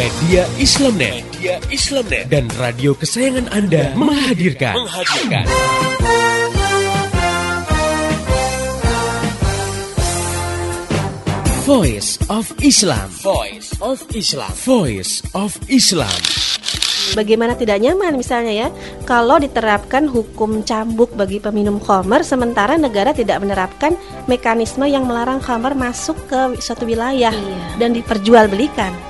Media Islamnet, Media Islamnet dan radio kesayangan Anda menghadirkan, menghadirkan. Voice of Islam. Voice of Islam. Voice of Islam. Bagaimana tidak nyaman misalnya ya kalau diterapkan hukum cambuk bagi peminum khamar sementara negara tidak menerapkan mekanisme yang melarang khamar masuk ke suatu wilayah Iya. dan diperjualbelikan.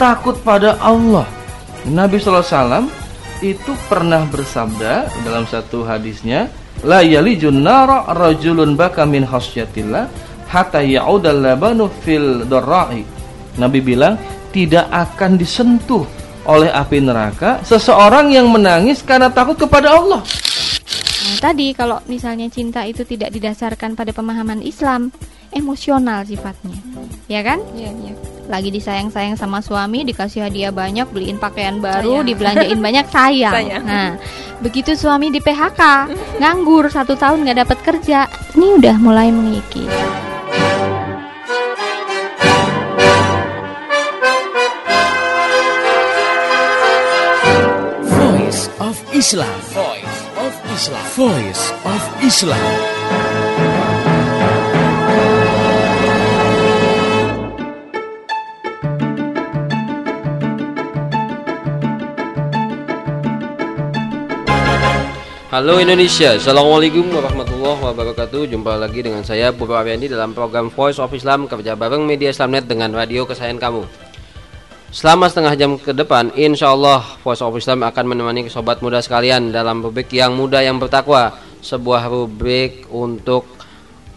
takut pada Allah. Nabi SAW itu pernah bersabda dalam satu hadisnya la yalijun nara rajulun baka min khasyatillah hatta ya'udal labanu fil darra'i Nabi bilang tidak akan disentuh oleh api neraka seseorang yang menangis karena takut kepada Allah Nah, tadi kalau misalnya cinta itu tidak didasarkan pada pemahaman Islam, emosional sifatnya. Ya kan? Iya, iya. Lagi disayang-sayang sama suami, dikasih hadiah banyak, beliin pakaian baru, Sayang. dibelanjain banyak sayang. Sayang. Nah, begitu suami di PHK, nganggur satu tahun nggak dapat kerja, ini udah mulai mengikis. Voice of Islam. Voice Islam. Voice of Islam. Halo Indonesia, Assalamualaikum warahmatullahi wabarakatuh Jumpa lagi dengan saya Purwa Ariandi dalam program Voice of Islam Kerja bareng Media Islamnet dengan radio kesayangan kamu Selama setengah jam ke depan Insya Allah Voice of Islam akan menemani sobat muda sekalian Dalam rubrik yang muda yang bertakwa Sebuah rubrik untuk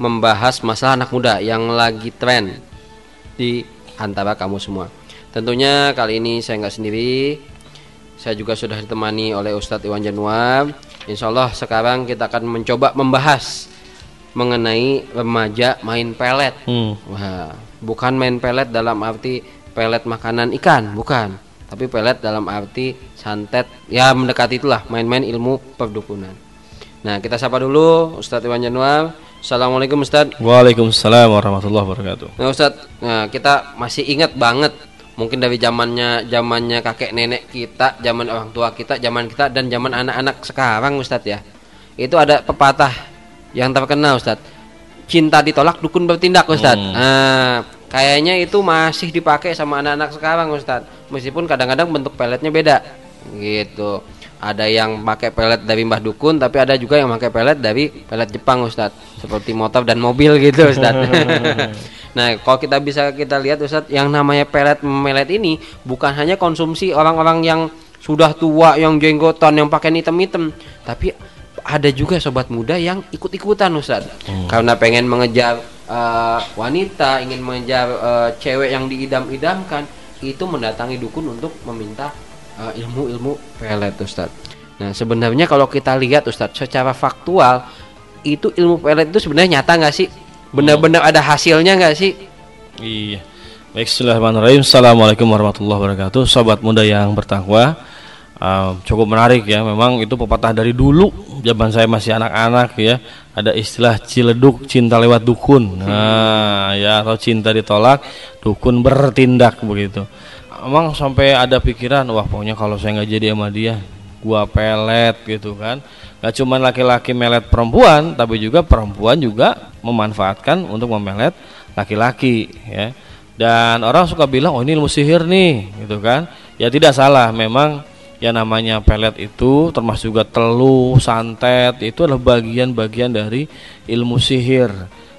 membahas masalah anak muda yang lagi tren Di antara kamu semua Tentunya kali ini saya nggak sendiri saya juga sudah ditemani oleh Ustadz Iwan Januar. Insya Allah sekarang kita akan mencoba membahas mengenai remaja main pelet. Hmm. Wah, bukan main pelet dalam arti pelet makanan ikan, bukan. Tapi pelet dalam arti santet, ya mendekati itulah main-main ilmu perdukunan. Nah, kita sapa dulu Ustadz Iwan Januar. Assalamualaikum Ustadz. Waalaikumsalam warahmatullahi wabarakatuh. Nah Ustadz, nah, kita masih ingat banget mungkin dari zamannya zamannya kakek nenek kita, zaman orang tua kita, zaman kita dan zaman anak-anak sekarang Ustadz ya. Itu ada pepatah yang terkenal Ustadz. Cinta ditolak dukun bertindak Ustadz. Nah, kayaknya itu masih dipakai sama anak-anak sekarang Ustadz. Meskipun kadang-kadang bentuk peletnya beda. Gitu. Ada yang pakai pelet dari Mbah Dukun, tapi ada juga yang pakai pelet dari pelet Jepang Ustadz. Seperti motor dan mobil gitu Ustadz. Nah, kalau kita bisa kita lihat Ustadz, yang namanya pelet melet ini bukan hanya konsumsi orang-orang yang sudah tua, yang jenggotan, yang pakai hitam-hitam, tapi ada juga sobat muda yang ikut-ikutan Ustadz. Karena pengen mengejar eh, wanita, ingin mengejar eh, cewek yang diidam-idamkan, itu mendatangi dukun untuk meminta eh, ilmu-ilmu pelet Ustadz. Nah, sebenarnya kalau kita lihat Ustadz, secara faktual itu ilmu pelet itu sebenarnya nyata nggak sih? Benar-benar ada hasilnya nggak sih? Iya. Baik, Bismillahirrahmanirrahim. Assalamualaikum warahmatullahi wabarakatuh. Sobat muda yang bertakwa, uh, cukup menarik ya. Memang itu pepatah dari dulu, zaman saya masih anak-anak ya. Ada istilah ciledug, cinta lewat dukun. Nah, ya atau cinta ditolak, dukun bertindak begitu. Emang sampai ada pikiran, wah pokoknya kalau saya nggak jadi sama dia, gua pelet gitu kan. Gak cuma laki-laki melet perempuan, tapi juga perempuan juga memanfaatkan untuk memelet laki-laki ya. Dan orang suka bilang, oh ini ilmu sihir nih, gitu kan? Ya tidak salah, memang ya namanya pelet itu termasuk juga teluh, santet itu adalah bagian-bagian dari ilmu sihir.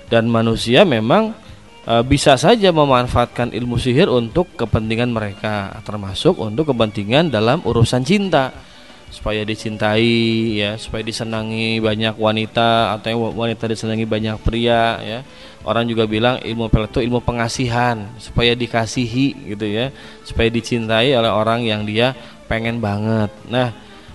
Dan manusia memang e, bisa saja memanfaatkan ilmu sihir untuk kepentingan mereka termasuk untuk kepentingan dalam urusan cinta. Supaya dicintai ya supaya disenangi banyak wanita atau wanita disenangi banyak pria ya. Orang juga bilang ilmu pelet itu ilmu pengasihan supaya dikasihi gitu ya. Supaya dicintai oleh orang yang dia pengen banget. Nah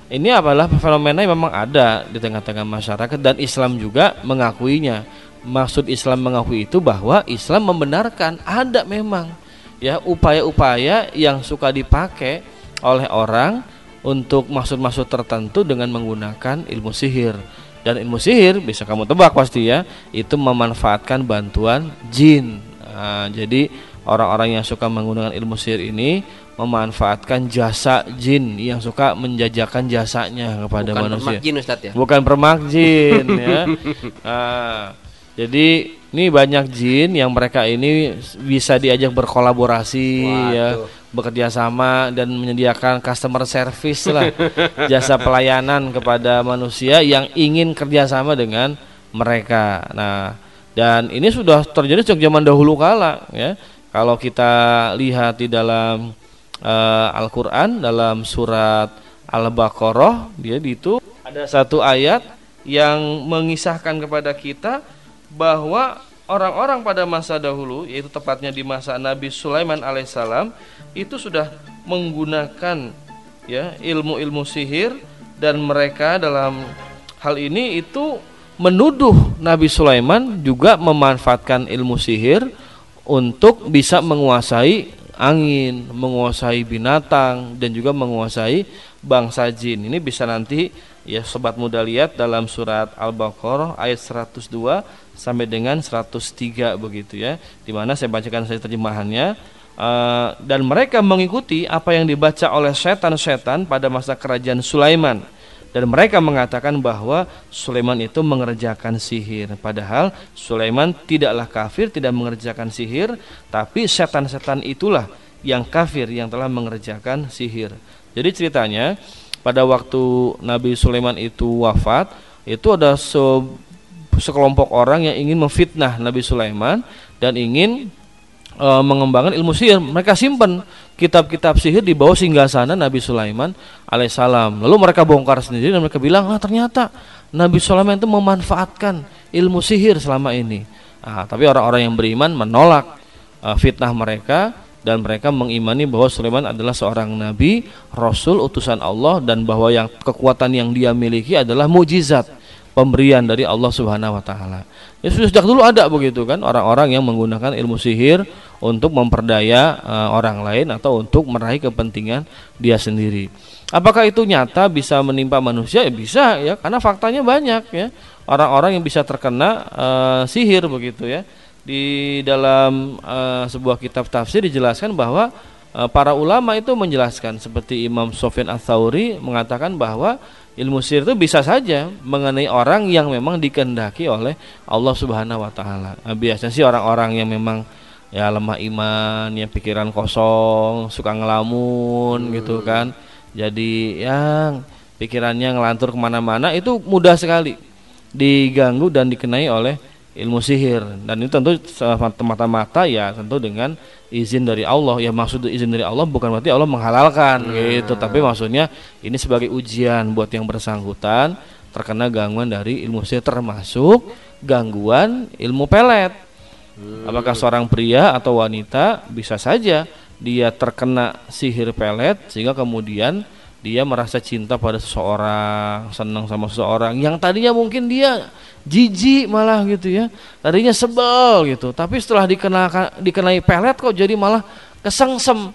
ini adalah fenomena yang memang ada di tengah-tengah masyarakat dan Islam juga mengakuinya. Maksud Islam mengakui itu bahwa Islam membenarkan ada memang ya upaya-upaya yang suka dipakai oleh orang untuk maksud-maksud tertentu dengan menggunakan ilmu sihir. Dan ilmu sihir bisa kamu tebak pasti ya itu memanfaatkan bantuan jin. Nah, jadi orang-orang yang suka menggunakan ilmu sihir ini memanfaatkan jasa jin yang suka menjajakan jasanya kepada Bukan manusia permak jin ya. bukan permak jin ya nah, jadi ini banyak jin yang mereka ini bisa diajak berkolaborasi ya Waduh. bekerja sama dan menyediakan customer service lah jasa pelayanan kepada manusia yang ingin kerjasama dengan mereka. Nah dan ini sudah terjadi sejak zaman dahulu kala ya. Kalau kita lihat di dalam eh, Al-Quran dalam surat Al-Baqarah dia di itu ada satu ayat yang mengisahkan kepada kita bahwa orang-orang pada masa dahulu yaitu tepatnya di masa Nabi Sulaiman alaihissalam itu sudah menggunakan ya ilmu-ilmu sihir dan mereka dalam hal ini itu menuduh Nabi Sulaiman juga memanfaatkan ilmu sihir untuk bisa menguasai angin, menguasai binatang dan juga menguasai bangsa jin. Ini bisa nanti ya sobat muda lihat dalam surat Al-Baqarah ayat 102 sampai dengan 103 begitu ya. Di mana saya bacakan saya terjemahannya Uh, dan mereka mengikuti apa yang dibaca oleh setan-setan pada masa kerajaan Sulaiman dan mereka mengatakan bahwa Sulaiman itu mengerjakan sihir. Padahal Sulaiman tidaklah kafir tidak mengerjakan sihir tapi setan-setan itulah yang kafir yang telah mengerjakan sihir. Jadi ceritanya pada waktu Nabi Sulaiman itu wafat itu ada se sekelompok orang yang ingin memfitnah Nabi Sulaiman dan ingin e, mengembangkan ilmu sihir. Mereka simpan kitab-kitab sihir di bawah singgasana Nabi Sulaiman alaihissalam. Lalu mereka bongkar sendiri dan mereka bilang, ah ternyata Nabi Sulaiman itu memanfaatkan ilmu sihir selama ini. Nah, tapi orang-orang yang beriman menolak e, fitnah mereka dan mereka mengimani bahwa Sulaiman adalah seorang nabi, rasul, utusan Allah dan bahwa yang kekuatan yang dia miliki adalah mujizat pemberian dari Allah Subhanahu wa taala. Ya sudah sejak dulu ada begitu kan orang-orang yang menggunakan ilmu sihir untuk memperdaya uh, orang lain atau untuk meraih kepentingan dia sendiri. Apakah itu nyata bisa menimpa manusia? Ya bisa ya karena faktanya banyak ya. Orang-orang yang bisa terkena uh, sihir begitu ya. Di dalam uh, sebuah kitab tafsir dijelaskan bahwa para ulama itu menjelaskan seperti Imam Sofyan Ats-Tsauri mengatakan bahwa ilmu sihir itu bisa saja mengenai orang yang memang dikehendaki oleh Allah Subhanahu wa taala. Nah, biasanya sih orang-orang yang memang ya lemah iman, ya pikiran kosong, suka ngelamun gitu kan. Jadi yang pikirannya ngelantur ke mana-mana itu mudah sekali diganggu dan dikenai oleh ilmu sihir dan itu tentu mata-mata ya tentu dengan izin dari Allah ya maksud izin dari Allah bukan berarti Allah menghalalkan nah. gitu tapi maksudnya ini sebagai ujian buat yang bersangkutan terkena gangguan dari ilmu sihir termasuk gangguan ilmu pelet hmm. apakah seorang pria atau wanita bisa saja dia terkena sihir pelet sehingga kemudian dia merasa cinta pada seseorang, senang sama seseorang yang tadinya mungkin dia jijik malah gitu ya. Tadinya sebel gitu, tapi setelah dikenakan dikenai pelet kok jadi malah kesengsem.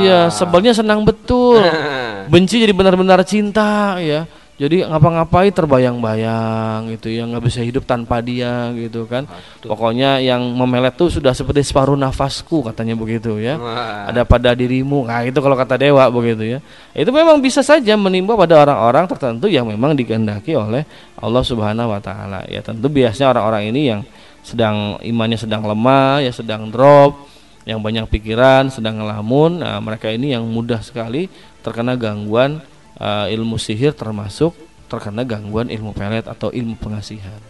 Iya, sebelnya senang betul. Benci jadi benar-benar cinta ya jadi ngapa-ngapain terbayang-bayang gitu ya nggak bisa hidup tanpa dia gitu kan. Aduh. pokoknya yang memelet tuh sudah seperti separuh nafasku katanya begitu ya. Wah. ada pada dirimu. Nah itu kalau kata dewa begitu ya. Itu memang bisa saja menimpa pada orang-orang tertentu yang memang dikehendaki oleh Allah Subhanahu Wa Taala. Ya tentu biasanya orang-orang ini yang sedang imannya sedang lemah ya sedang drop yang banyak pikiran sedang ngelamun. Nah, mereka ini yang mudah sekali terkena gangguan uh, ilmu sihir termasuk terkena gangguan ilmu pelet atau ilmu pengasihan.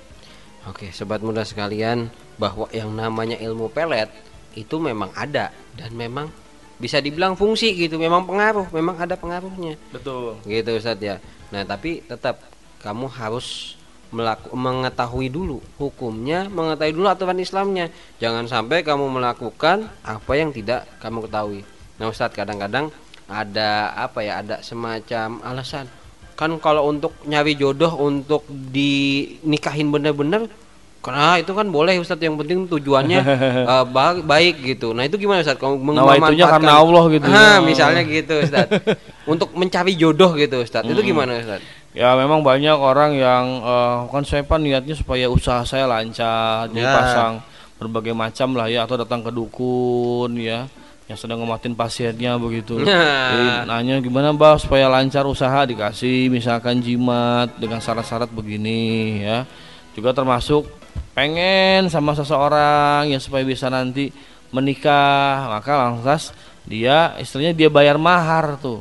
Oke, sobat muda sekalian, bahwa yang namanya ilmu pelet itu memang ada dan memang bisa dibilang fungsi gitu memang pengaruh memang ada pengaruhnya Betul. gitu Ustadz ya nah tapi tetap kamu harus melaku, mengetahui dulu hukumnya mengetahui dulu aturan Islamnya jangan sampai kamu melakukan apa yang tidak kamu ketahui nah Ustadz kadang-kadang ada apa ya ada semacam alasan. Kan kalau untuk nyari jodoh untuk dinikahin bener-bener karena itu kan boleh Ustadz. Yang penting tujuannya eh, ba- baik gitu. Nah itu gimana Ustadz? Kamu mem- Nawaitunya karena Allah gitu ya. Ah, misalnya gitu Ustadz. Untuk mencari jodoh gitu Ustadz. Itu gimana Ustadz? Ya memang banyak orang yang eh, kan saya pan niatnya supaya usaha saya lancar, jadi Ya. pasang berbagai macam lah ya atau datang ke dukun ya yang sedang ngomatin pasiennya begitu. Jadi nanya gimana Mbak supaya lancar usaha dikasih misalkan jimat dengan syarat-syarat begini ya. Juga termasuk pengen sama seseorang yang supaya bisa nanti menikah, maka langsung dia istilahnya dia bayar mahar tuh.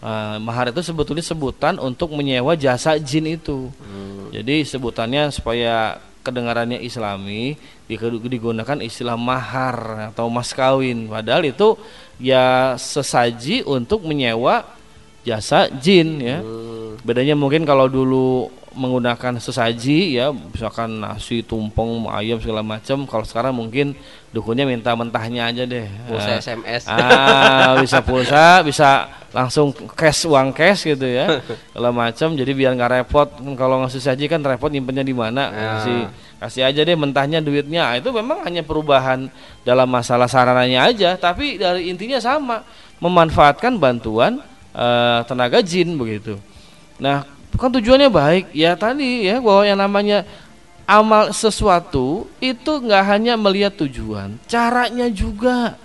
Nah, mahar itu sebetulnya sebutan untuk menyewa jasa jin itu. Jadi sebutannya supaya kedengarannya Islami di- digunakan istilah mahar atau mas kawin. Padahal itu ya sesaji untuk menyewa jasa jin ya. Bedanya mungkin kalau dulu menggunakan sesaji ya, misalkan nasi, tumpeng, ayam segala macam. Kalau sekarang mungkin dukunnya minta mentahnya aja deh. pulsa Ah, SMS ah bisa pulsa bisa langsung cash uang cash gitu ya kalau macam jadi biar nggak repot Kan kalau ngasih saji kan repot nyimpennya di mana Ya. kasih kasih aja deh mentahnya duitnya Ah, itu memang hanya perubahan dalam masalah sarananya aja tapi dari intinya sama memanfaatkan bantuan eh, tenaga jin begitu. Nah kan tujuannya baik. Ya tadi ya bahwa yang namanya amal sesuatu itu nggak hanya melihat tujuan caranya juga.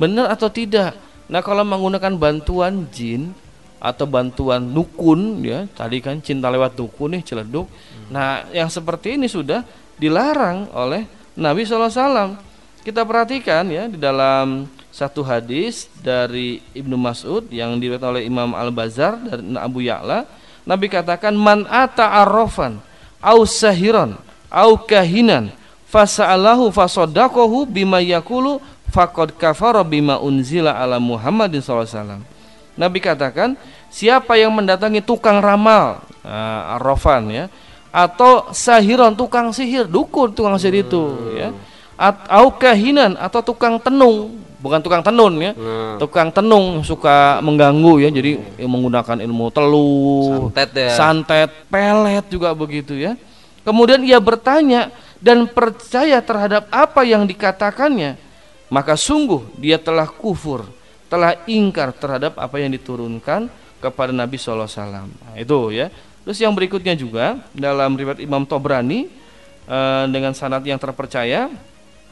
Benar atau tidak? Nah kalau menggunakan bantuan jin atau bantuan dukun ya tadi kan cinta lewat dukun nih celeduk. Nah yang seperti ini sudah dilarang oleh Nabi SAW kita perhatikan ya di dalam satu hadis dari Ibnu Mas'ud yang diriwayatkan oleh Imam Al Bazar dan Abu Ya'la. Nabi katakan man ata arrofan au sahiran au kahinan fasa'alahu fasodaqahu bima yakulu faqad kafara bima unzila ala Muhammadin SAW Nabi katakan siapa yang mendatangi tukang ramal nah, arrofan ya atau sahiran tukang sihir dukun tukang sihir itu ya atau kahinan atau tukang tenung bukan tukang tenun ya Nah. tukang tenung suka mengganggu ya jadi menggunakan ilmu teluh Santet ya. santet pelet juga begitu ya kemudian ia bertanya dan percaya terhadap apa yang dikatakannya maka sungguh dia telah kufur telah ingkar terhadap apa yang diturunkan kepada Nabi SAW nah, itu ya terus yang berikutnya juga dalam riwayat Imam Tobrani eh, dengan sanad yang terpercaya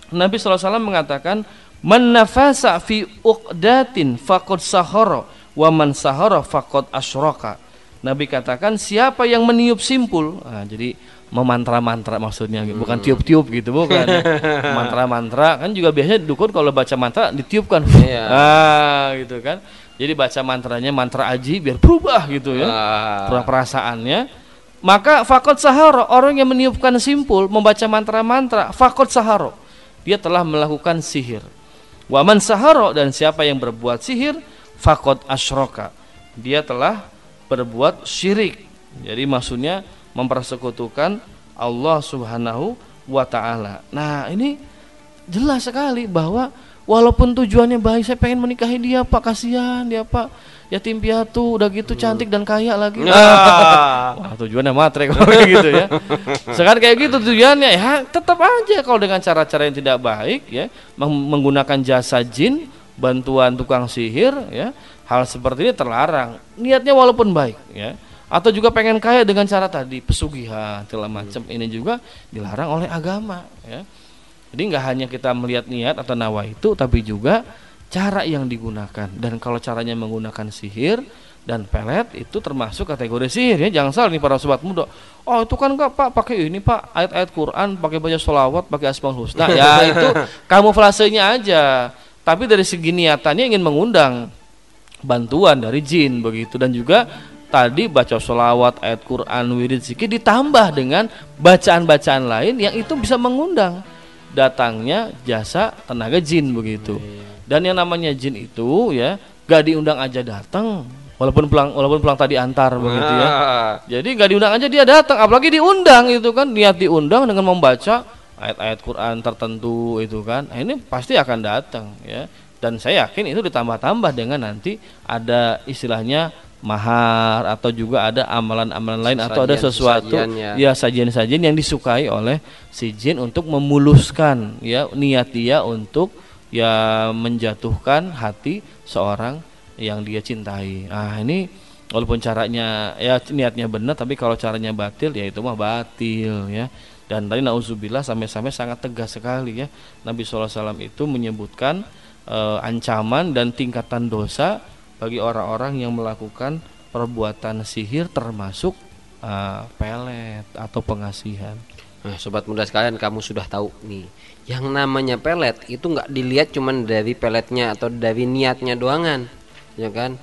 Nabi SAW mengatakan Man nafasa fi uqdatin faqad sahara wa man sahara faqad asyraka. Nabi katakan siapa yang meniup simpul. Nah, jadi memantra-mantra maksudnya bukan tiup-tiup gitu bukan. Mantra-mantra kan juga biasanya dukun kalau baca mantra ditiupkan. Iya. Ah, gitu kan. Jadi baca mantranya mantra aji biar berubah gitu ya Ah. perasaannya maka fakot saharo orang yang meniupkan simpul membaca mantra-mantra fakot saharo dia telah melakukan sihir waman saharo dan siapa yang berbuat sihir fakot asroka. Dia telah berbuat syirik. Jadi maksudnya mempersekutukan Allah subhanahu wa ta'ala. Nah ini jelas sekali bahwa walaupun tujuannya baik saya pengen menikahi dia pak. Kasihan dia pak yatim piatu udah gitu cantik dan kaya lagi. Ah. wah tujuannya matre kalau kayak gitu ya. Sekarang kayak gitu tujuannya ya. Tetap aja kalau dengan cara-cara yang tidak baik ya meng- menggunakan jasa jin bantuan tukang sihir ya hal seperti ini terlarang. Niatnya walaupun baik ya. Atau juga pengen kaya dengan cara tadi pesugihan segala macam. Ini juga dilarang oleh agama ya. Jadi nggak hanya kita melihat niat atau nawa itu, tapi juga cara yang digunakan. Dan kalau caranya menggunakan sihir dan pelet itu termasuk kategori sihir ya. Jangan salah nih para sobat muda. Oh itu kan nggak pak pakai ini pak ayat-ayat Quran, pakai baca sholawat, pakai asmaul husna. Ya itu kamuflasenya aja. Tapi dari segi niatannya ingin mengundang bantuan dari jin begitu dan juga tadi baca sholawat ayat Quran wirid zikir ditambah dengan bacaan-bacaan lain yang itu bisa mengundang datangnya jasa tenaga jin begitu Dan yang namanya jin itu ya gak diundang aja datang, walaupun pulang walaupun pulang tadi antar begitu ya. Ah. Jadi gak diundang aja dia datang, apalagi diundang itu kan niat diundang dengan membaca ayat-ayat Quran tertentu itu kan. Nah, ini pasti akan datang ya. Dan saya yakin itu ditambah-tambah dengan nanti ada istilahnya mahar atau juga ada amalan-amalan lain atau ada sesuatu ya ya. sajian-sajian yang disukai oleh si jin untuk memuluskan ya niat dia untuk ya menjatuhkan hati seorang yang dia cintai. Ah ini walaupun caranya ya niatnya benar tapi kalau caranya batil ya itu mah batil ya. Dan tadi nauzubillah sampai-sampai sangat tegas sekali ya. Nabi SAW itu menyebutkan eh, ancaman dan tingkatan dosa bagi orang-orang yang melakukan perbuatan sihir termasuk eh, pelet atau pengasihan. Nah, sobat muda sekalian, kamu sudah tahu nih, yang namanya pelet itu nggak dilihat cuman dari peletnya atau dari niatnya doangan, ya kan?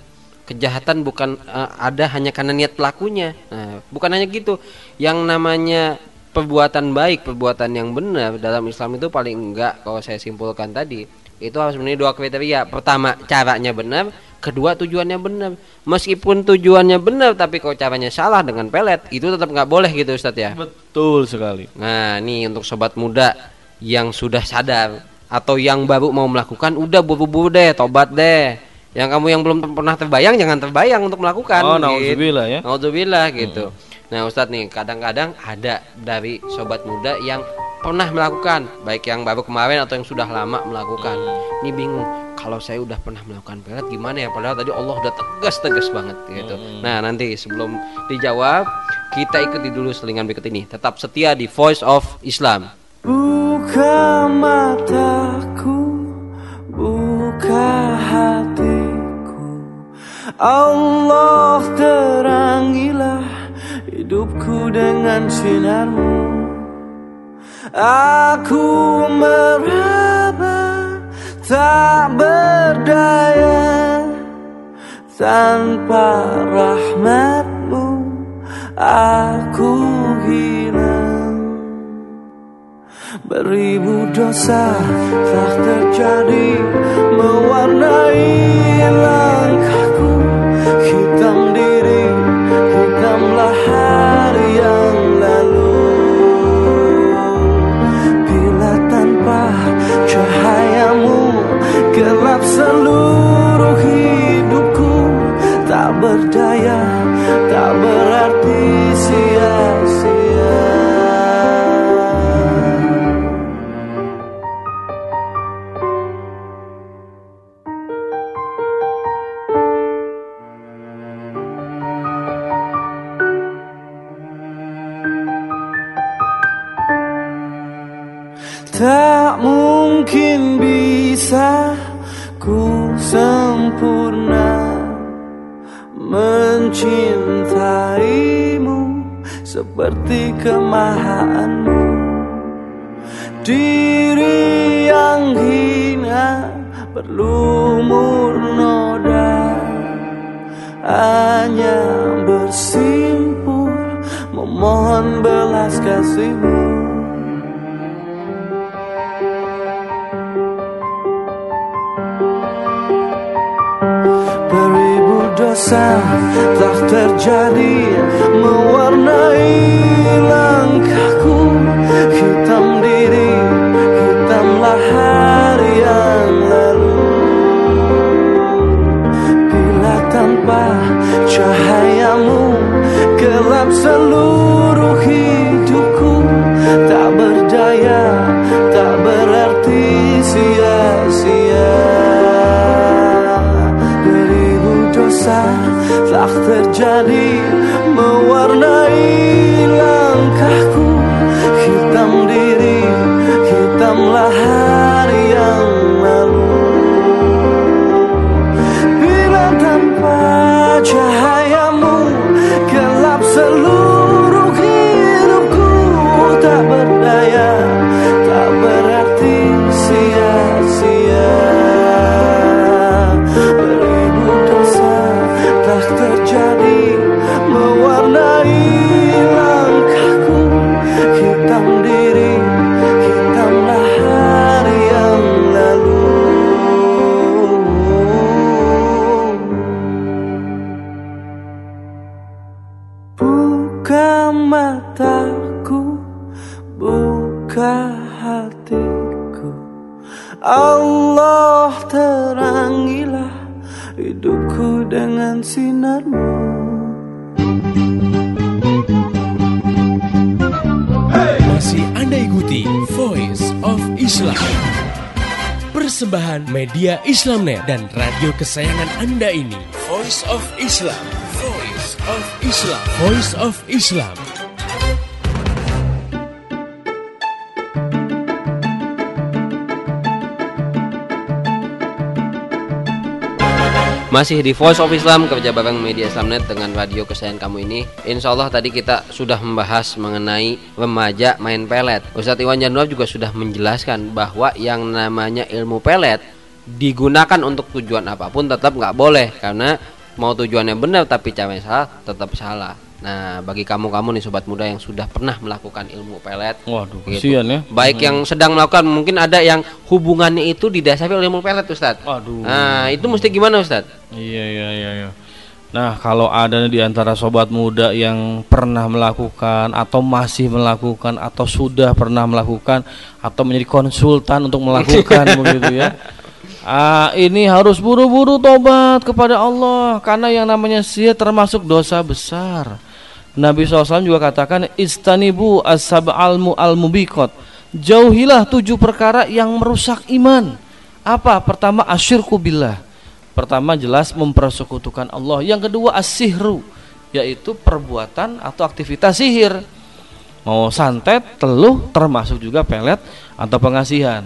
Kejahatan bukan eh, ada hanya karena niat pelakunya. Nah, bukan hanya gitu. Yang namanya perbuatan baik, perbuatan yang benar dalam Islam itu paling enggak kalau saya simpulkan tadi itu harus memenuhi dua kriteria. Pertama, caranya benar, kedua tujuannya benar. Meskipun tujuannya benar tapi kalau caranya salah dengan pelet, itu tetap nggak boleh gitu Ustadz ya. Betul sekali. Nah, nih untuk sobat muda yang sudah sadar atau yang baru mau melakukan, udah buru-buru deh, tobat deh. Yang kamu yang belum pernah terbayang, jangan terbayang untuk melakukan. Oh, gitu. nauzubillah ya. Nauzubillah gitu. Nah, Ustadz nih, kadang-kadang ada dari sobat muda yang pernah melakukan, baik yang baru kemarin atau yang sudah lama melakukan. Ini bingung, kalau saya udah pernah melakukan pelet gimana ya? Padahal tadi Allah udah tegas-tegas banget gitu. Nah, nanti sebelum dijawab, kita ikuti dulu selingan berikut ini. Tetap setia di Voice of Islam. Buka mataku, buka hatiku Allah terangilah hidupku dengan sinarmu. Aku meraba tak berdaya Tanpa rahmatmu. Aku hilang Beribu dosa telah terjadi Mewarnai langkahku Hitam diri, hitamlah hari yang lalu. Bila tanpa cahayamu Gelap seluruh hidupku. Tak berdaya, tak berarti sia-sia seperti kemahaanmu Diri yang hina berlumur noda Hanya bersimpul memohon belas kasihmu. Beribu dosa telah terjadi Mewarnai langkahku. Hitam diri, hitamlah hari yang lalu. Bila tanpa cahayamu Gelap seluruh hidupku. Tak berdaya, tak berarti sia-sia. Beribu dosa telah terjadi Mewarnai langkahku. Hitam diri, hitamlah hari yang lalu. Bila tanpa cahayamu Gelap seluruh hidupku. Tak berdaya, tak berarti sia-sia. Beribu dosa telah terjadi Islamnet dan radio kesayangan Anda ini. Voice of Islam. Voice of Islam. Voice of Islam. Masih di Voice of Islam kerja bareng media Islamnet dengan radio kesayangan kamu ini. Insya Allah tadi kita sudah membahas mengenai remaja main pelet. Ustadz Iwan Januar juga sudah menjelaskan bahwa yang namanya ilmu pelet digunakan untuk tujuan apa pun tetap nggak boleh karena mau tujuannya benar tapi caranya salah tetap salah. Nah bagi kamu-kamu nih sobat muda yang sudah pernah melakukan ilmu pelet, Waduh, gitu. ya. Baik yang sedang melakukan mungkin ada yang hubungannya itu didasari oleh ilmu pelet Ustadz. Waduh. Nah itu mesti gimana Ustadz? Iya iya iya iya. Nah, kalau ada di antara sobat muda yang pernah melakukan atau masih melakukan atau sudah pernah melakukan atau menjadi konsultan untuk melakukan begitu ya. Ah, ini harus buru-buru tobat kepada Allah karena yang namanya sihir termasuk dosa besar. Nabi SAW juga katakan istanibu as-sab'al al-mubiqat. Jauhilah tujuh perkara yang merusak iman. Apa? Pertama asyirku billah. Pertama jelas mempersekutukan Allah. Yang kedua as-sihru, yaitu perbuatan atau aktivitas sihir. Mau santet, teluh, termasuk juga pelet atau pengasihan.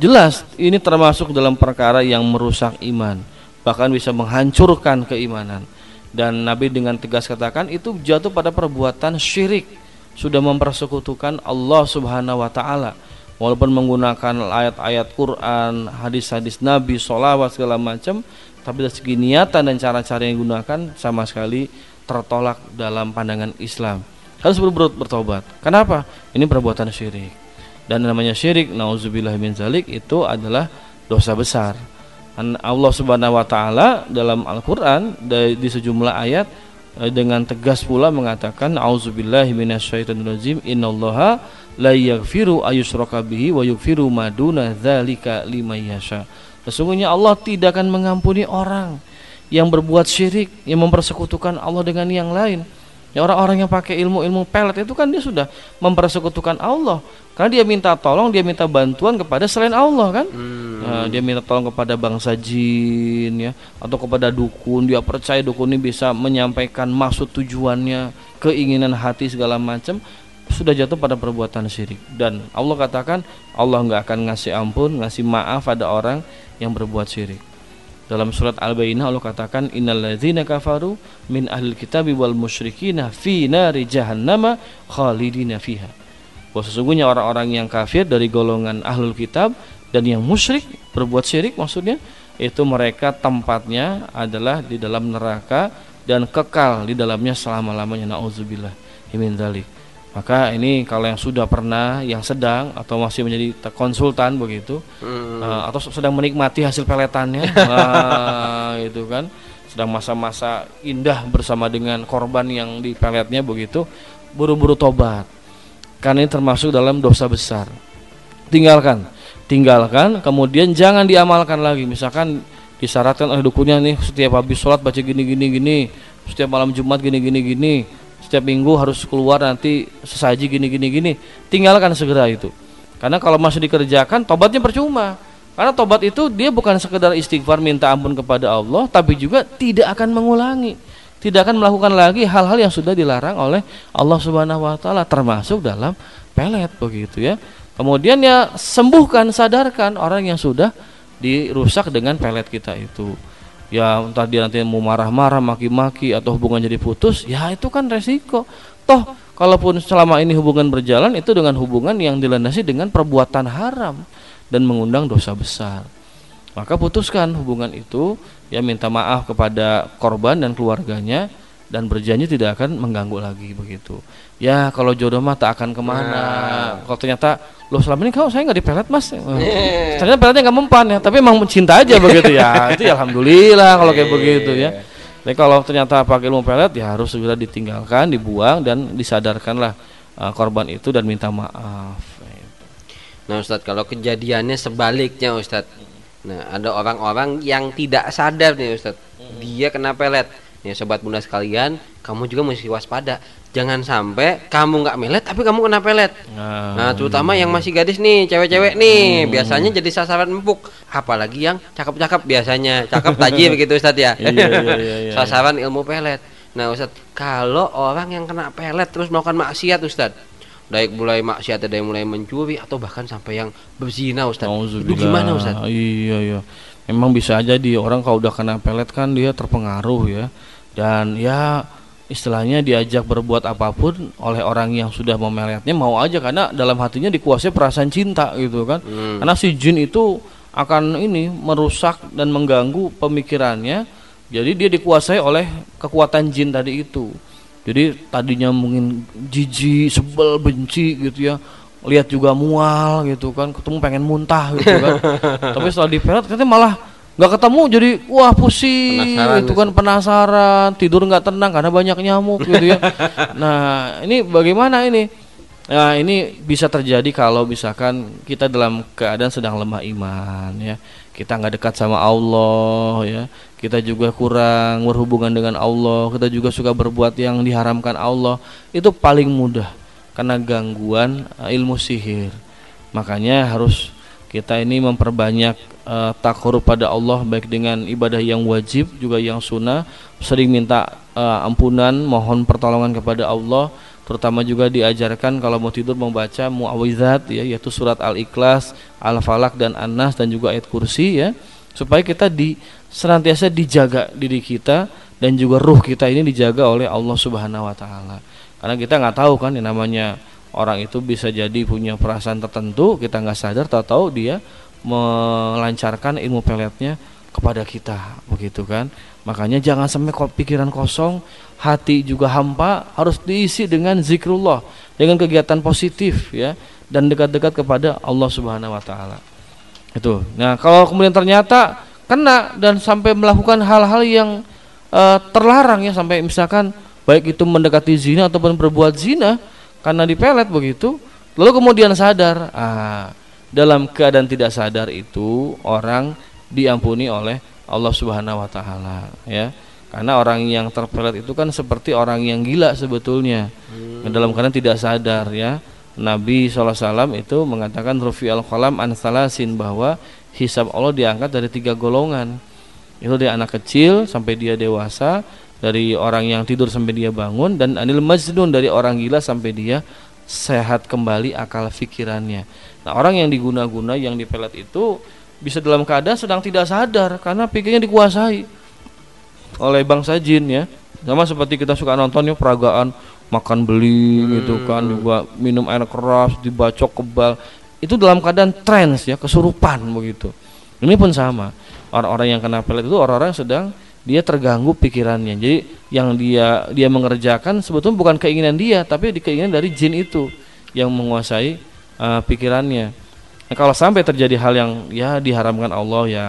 Jelas ini termasuk dalam perkara yang merusak iman, bahkan bisa menghancurkan keimanan. Dan Nabi dengan tegas katakan itu jatuh pada perbuatan syirik, sudah mempersekutukan Allah Subhanahu wa taala. Walaupun menggunakan ayat-ayat Quran, hadis-hadis Nabi, sholawat segala macam, tapi dari segi niatan dan cara-cara yang digunakan sama sekali tertolak dalam pandangan Islam. Harus bertobat. Kenapa? Ini perbuatan syirik. Dan namanya syirik, nauzubillah min zalik itu adalah dosa besar. Dan Allah Subhanahu wa taala dalam Al-Qur'an di, sejumlah ayat eh, dengan tegas pula mengatakan auzubillahi minasyaitonirrajim innallaha la yaghfiru ayyushraka bihi wa yaghfiru ma duna dzalika liman yasha. Sesungguhnya Allah tidak akan mengampuni orang yang berbuat syirik, yang mempersekutukan Allah dengan yang lain. Ya orang-orang yang pakai ilmu-ilmu pelet itu kan dia sudah mempersekutukan Allah. Karena dia minta tolong, dia minta bantuan kepada selain Allah kan? Nah, dia minta tolong kepada bangsa jin ya atau kepada dukun. Dia percaya dukun ini bisa menyampaikan maksud tujuannya, keinginan hati segala macam sudah jatuh pada perbuatan syirik dan Allah katakan Allah nggak akan ngasih ampun, ngasih maaf pada orang yang berbuat syirik. Dalam surat Al-Baqarah Allah katakan innalladzina kafaru min ahlil kitabi wal musyrikina fi nari jahannama khalidina fiha. Bahwa sesungguhnya orang-orang yang kafir dari golongan ahlul kitab dan yang musyrik berbuat syirik maksudnya itu mereka tempatnya adalah di dalam neraka dan kekal di dalamnya selama-lamanya nauzubillah min dzalik. Maka ini kalau yang sudah pernah, yang sedang atau masih menjadi konsultan begitu, uh, atau sedang menikmati hasil peletannya, nah, itu kan, sedang masa-masa indah bersama dengan korban yang dipeletnya begitu, buru-buru tobat, karena ini termasuk dalam dosa besar. Tinggalkan, tinggalkan, kemudian jangan diamalkan lagi. Misalkan disyaratkan oleh dukunnya nih setiap habis sholat baca gini gini gini, setiap malam Jumat gini gini gini setiap minggu harus keluar nanti sesaji gini gini gini. Tinggalkan segera itu. Karena kalau masih dikerjakan tobatnya percuma. Karena tobat itu dia bukan sekedar istighfar minta ampun kepada Allah tapi juga tidak akan mengulangi. Tidak akan melakukan lagi hal-hal yang sudah dilarang oleh Allah Subhanahu wa taala termasuk dalam pelet begitu ya. Kemudian ya sembuhkan sadarkan orang yang sudah dirusak dengan pelet kita itu ya entah dia nanti mau marah-marah maki-maki atau hubungan jadi putus ya itu kan resiko. Toh kalaupun selama ini hubungan berjalan itu dengan hubungan yang dilandasi dengan perbuatan haram dan mengundang dosa besar. Maka putuskan hubungan itu ya minta maaf kepada korban dan keluarganya dan berjanji tidak akan mengganggu lagi begitu ya kalau jodoh mah tak akan ke mana. Kalau ternyata loh selama ini kau saya nggak dipelet mas. Eh, ternyata peletnya nggak mempan ya tapi emang cinta aja begitu ya. Itu ya alhamdulillah kalau kayak begitu ya. Tapi kalau ternyata pakai ilmu pelet ya harus segera ditinggalkan dibuang dan disadarkanlah uh, korban itu dan minta maaf. Nah Ustadz kalau kejadiannya sebaliknya Ustadz. Nah ada orang-orang yang tidak sadar nih Ustadz. Dia kena pelet. Nih sobat muda sekalian Kamu juga mesti waspada Jangan sampai kamu nggak melet tapi kamu kena pelet Nah, Nah terutama yang masih gadis nih Cewek-cewek nih Biasanya jadi sasaran empuk Apalagi yang cakep-cakep biasanya Cakep tajir begitu Ustadz ya Iya, iya, iya, iya. Sasaran ilmu pelet Nah Ustadz Kalau orang yang kena pelet terus melakukan maksiat Ustadz Baik mulai maksiat ada yang mulai mencuri atau bahkan sampai yang berzina Ustaz. Itu gimana Ustaz? Iya iya. Memang bisa aja di orang kalau udah kena pelet kan dia terpengaruh ya. Dan ya istilahnya diajak berbuat apa pun oleh orang yang sudah memeletnya mau aja karena dalam hatinya dikuasai perasaan cinta gitu kan. Hmm. Karena si jin itu akan ini merusak dan mengganggu pemikirannya. Jadi dia dikuasai oleh kekuatan jin tadi itu. Jadi tadinya mungkin jijik, sebel, benci gitu ya. Lihat juga mual gitu kan, ketemu pengen muntah gitu kan. Tapi setelah dipelet katanya malah nggak ketemu jadi wah pusing Penasaran itu kan penasaran tidur nggak tenang karena banyak nyamuk gitu ya. Nah ini bagaimana ini? Nah ini bisa terjadi kalau misalkan kita dalam keadaan sedang lemah iman ya. Kita nggak dekat sama Allah ya. Kita juga kurang berhubungan dengan Allah. Kita juga suka berbuat yang diharamkan Allah. Itu paling mudah karena gangguan eh, ilmu sihir. Makanya harus kita ini memperbanyak takarub pada Allah baik dengan ibadah yang wajib juga yang sunnah. Sering minta eh, ampunan mohon pertolongan kepada Allah. Terutama juga diajarkan kalau mau tidur membaca muawizat ya yaitu surat al-ikhlas al-falak dan an-nas dan juga ayat kursi ya. Supaya kita di senantiasa dijaga diri kita dan juga ruh kita ini dijaga oleh Allah Subhanahu wa taala. Karena kita nggak tahu kan yang namanya orang itu bisa jadi punya perasaan tertentu, kita nggak sadar tahu-tahu dia melancarkan ilmu peletnya kepada kita, begitu kan? Makanya jangan sampai pikiran kosong, hati juga hampa, harus diisi dengan zikrullah, dengan kegiatan positif ya dan dekat-dekat kepada Allah Subhanahu wa taala. Itu. Nah, kalau kemudian ternyata kena dan sampai melakukan hal-hal yang eh, terlarang ya sampai misalkan baik itu mendekati zina ataupun berbuat zina karena dipelet begitu, lalu kemudian sadar, ah, dalam keadaan tidak sadar itu orang diampuni oleh Allah Subhanahu wa taala ya. Karena orang yang terpelet itu kan seperti orang yang gila sebetulnya. Dalam keadaan tidak sadar ya. Nabi SAW itu mengatakan Rufi al qalam an salasin bahwa hisab Allah diangkat dari tiga golongan. Itu dari anak kecil sampai dia dewasa, dari orang yang tidur sampai dia bangun dan anil majnun dari orang gila sampai dia sehat kembali akal pikirannya. Nah, orang yang diguna-guna yang dipelet itu bisa dalam keadaan sedang tidak sadar karena pikirnya dikuasai oleh bangsa jin ya. Sama seperti kita suka nonton ya peragaan makan beli gitu kan juga minum air keras dibacok kebal itu dalam keadaan trans ya kesurupan begitu ini pun sama orang-orang yang kena pelet itu orang-orang yang sedang dia terganggu pikirannya. Jadi yang dia dia mengerjakan sebetulnya bukan keinginan dia tapi keinginan dari jin itu yang menguasai uh, pikirannya. Nah, kalau sampai terjadi hal yang ya diharamkan Allah ya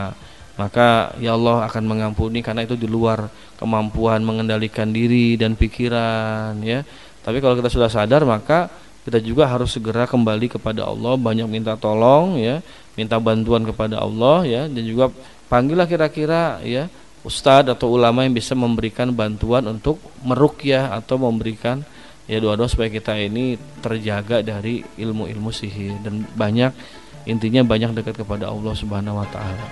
maka ya Allah akan mengampuni karena itu di luar kemampuan mengendalikan diri dan pikiran ya. Tapi kalau kita sudah sadar maka kita juga harus segera kembali kepada Allah banyak minta tolong ya minta bantuan kepada Allah ya dan juga panggillah kira-kira ya ustadz atau ulama yang bisa memberikan bantuan untuk merukyah atau memberikan ya doa-doa supaya kita ini terjaga dari ilmu-ilmu sihir dan banyak intinya banyak dekat kepada Allah Subhanahu wa taala.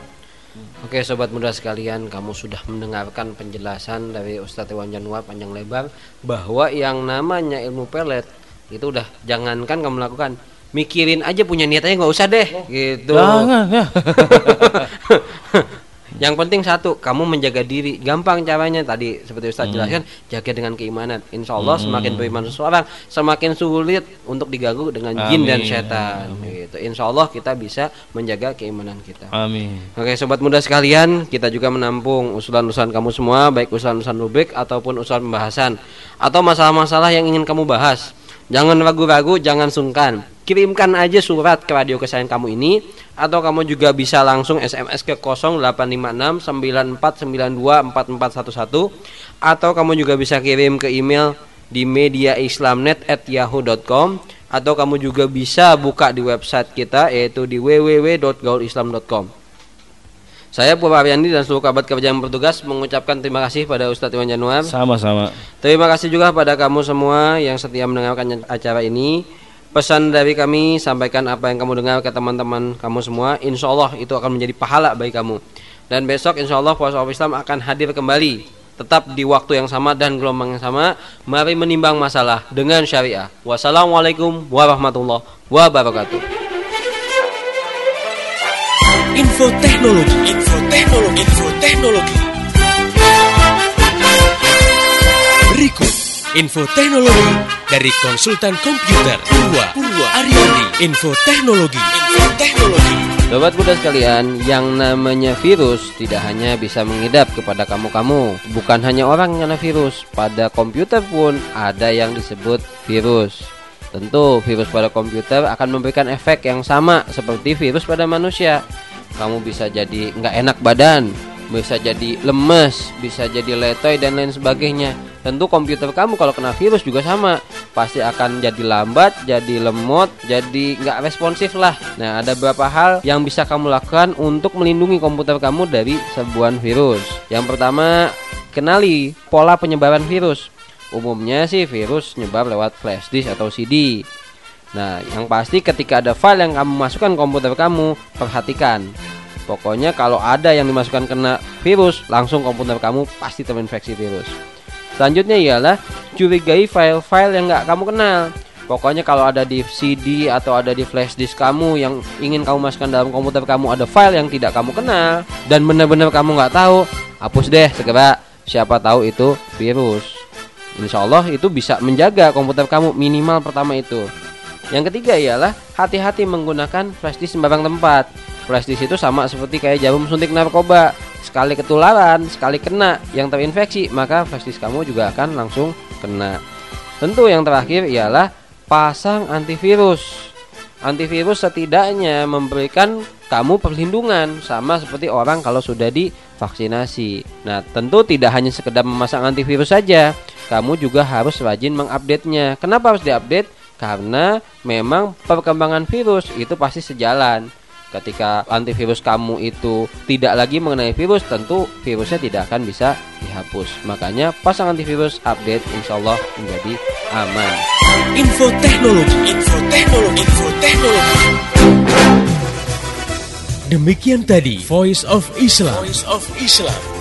Oke sobat muda sekalian, kamu sudah mendengarkan penjelasan dari Ustadz Iwan Januar panjang lebar bahwa yang namanya ilmu pelet itu udah jangankan kamu lakukan, mikirin aja punya niatnya nggak usah deh, gitu. Jangan ya. Yang penting satu, kamu menjaga diri. Gampang caranya tadi seperti Hmm. Ustadz jelaskan, jaga dengan keimanan. Insya Allah semakin beriman seseorang, semakin sulit untuk diganggu dengan jin dan Amin. setan. Gitu. Insya Allah kita bisa menjaga keimanan kita. Amin. Oke sobat muda sekalian Kita juga menampung usulan-usulan kamu semua Baik usulan-usulan rubrik ataupun usulan pembahasan Atau masalah-masalah yang ingin kamu bahas Jangan ragu-ragu, jangan sungkan Kirimkan aja surat ke radio kesayangan kamu ini Atau kamu juga bisa langsung SMS ke 0856 9492 4411 Atau kamu juga bisa kirim ke email di mediaislamnet at yahoo.com atau kamu juga bisa buka di website kita yaitu di www.gaulislam.com. Saya Purwa Ariandi dan seluruh kabat kerja yang bertugas mengucapkan terima kasih pada Ustadz Iwan Januar. Sama-sama. Terima kasih juga pada kamu semua yang setia mendengarkan acara ini. Pesan dari kami sampaikan apa yang kamu dengar ke teman-teman kamu semua. Insya Allah itu akan menjadi pahala bagi kamu. Dan besok insya Allah of Islam akan hadir kembali tetap di waktu yang sama dan gelombang yang sama. Mari menimbang masalah dengan syariah. Wassalamualaikum warahmatullahi wabarakatuh. Info teknologi, info teknologi, info teknologi. Berikut info teknologi dari konsultan komputer Purwa Purwa Ariandi. Info teknologi, info teknologi. Sobat kuda sekalian, yang namanya virus tidak hanya bisa mengidap kepada kamu-kamu. Bukan hanya orang yang kena virus, pada komputer pun ada yang disebut virus. Tentu virus pada komputer akan memberikan efek yang sama seperti virus pada manusia. Kamu bisa jadi nggak enak badan, bisa jadi lemes, bisa jadi letoy dan lain sebagainya. Tentu komputer kamu kalau kena virus juga sama, pasti akan jadi lambat, jadi lemot, jadi nggak responsif lah. Nah, ada beberapa hal yang bisa kamu lakukan untuk melindungi komputer kamu dari sebuah virus. Yang pertama, kenali pola penyebaran virus. Umumnya sih virus nyebar lewat flash disk atau CD. Nah, yang pasti ketika ada file yang kamu masukkan komputer kamu, perhatikan. Pokoknya kalau ada yang dimasukkan kena virus, langsung komputer kamu pasti terinfeksi virus. Selanjutnya ialah curigai file-file yang nggak kamu kenal. Pokoknya kalau ada di CD atau ada di flash disk kamu yang ingin kamu masukkan dalam komputer kamu ada file yang tidak kamu kenal dan benar-benar kamu nggak tahu, hapus deh segera. Siapa tahu itu virus. Insya Allah itu bisa menjaga komputer kamu minimal pertama itu. Yang ketiga ialah hati-hati menggunakan flash disk sembarang tempat. Flash disk itu sama seperti kayak jarum suntik narkoba. Sekali ketularan, sekali kena yang terinfeksi, maka flash disk kamu juga akan langsung kena. Tentu yang terakhir ialah pasang antivirus. Antivirus setidaknya memberikan kamu perlindungan sama seperti orang kalau sudah divaksinasi. Nah, tentu tidak hanya sekedar memasang antivirus saja, kamu juga harus rajin mengupdate-nya. Kenapa harus diupdate? Karena memang perkembangan virus itu pasti sejalan. Ketika antivirus kamu itu tidak lagi mengenai virus, tentu virusnya tidak akan bisa dihapus. Makanya pasang antivirus update insya Allah menjadi aman. Info teknologi, info teknologi, info teknologi. Demikian tadi Voice of Islam. Voice of Islam.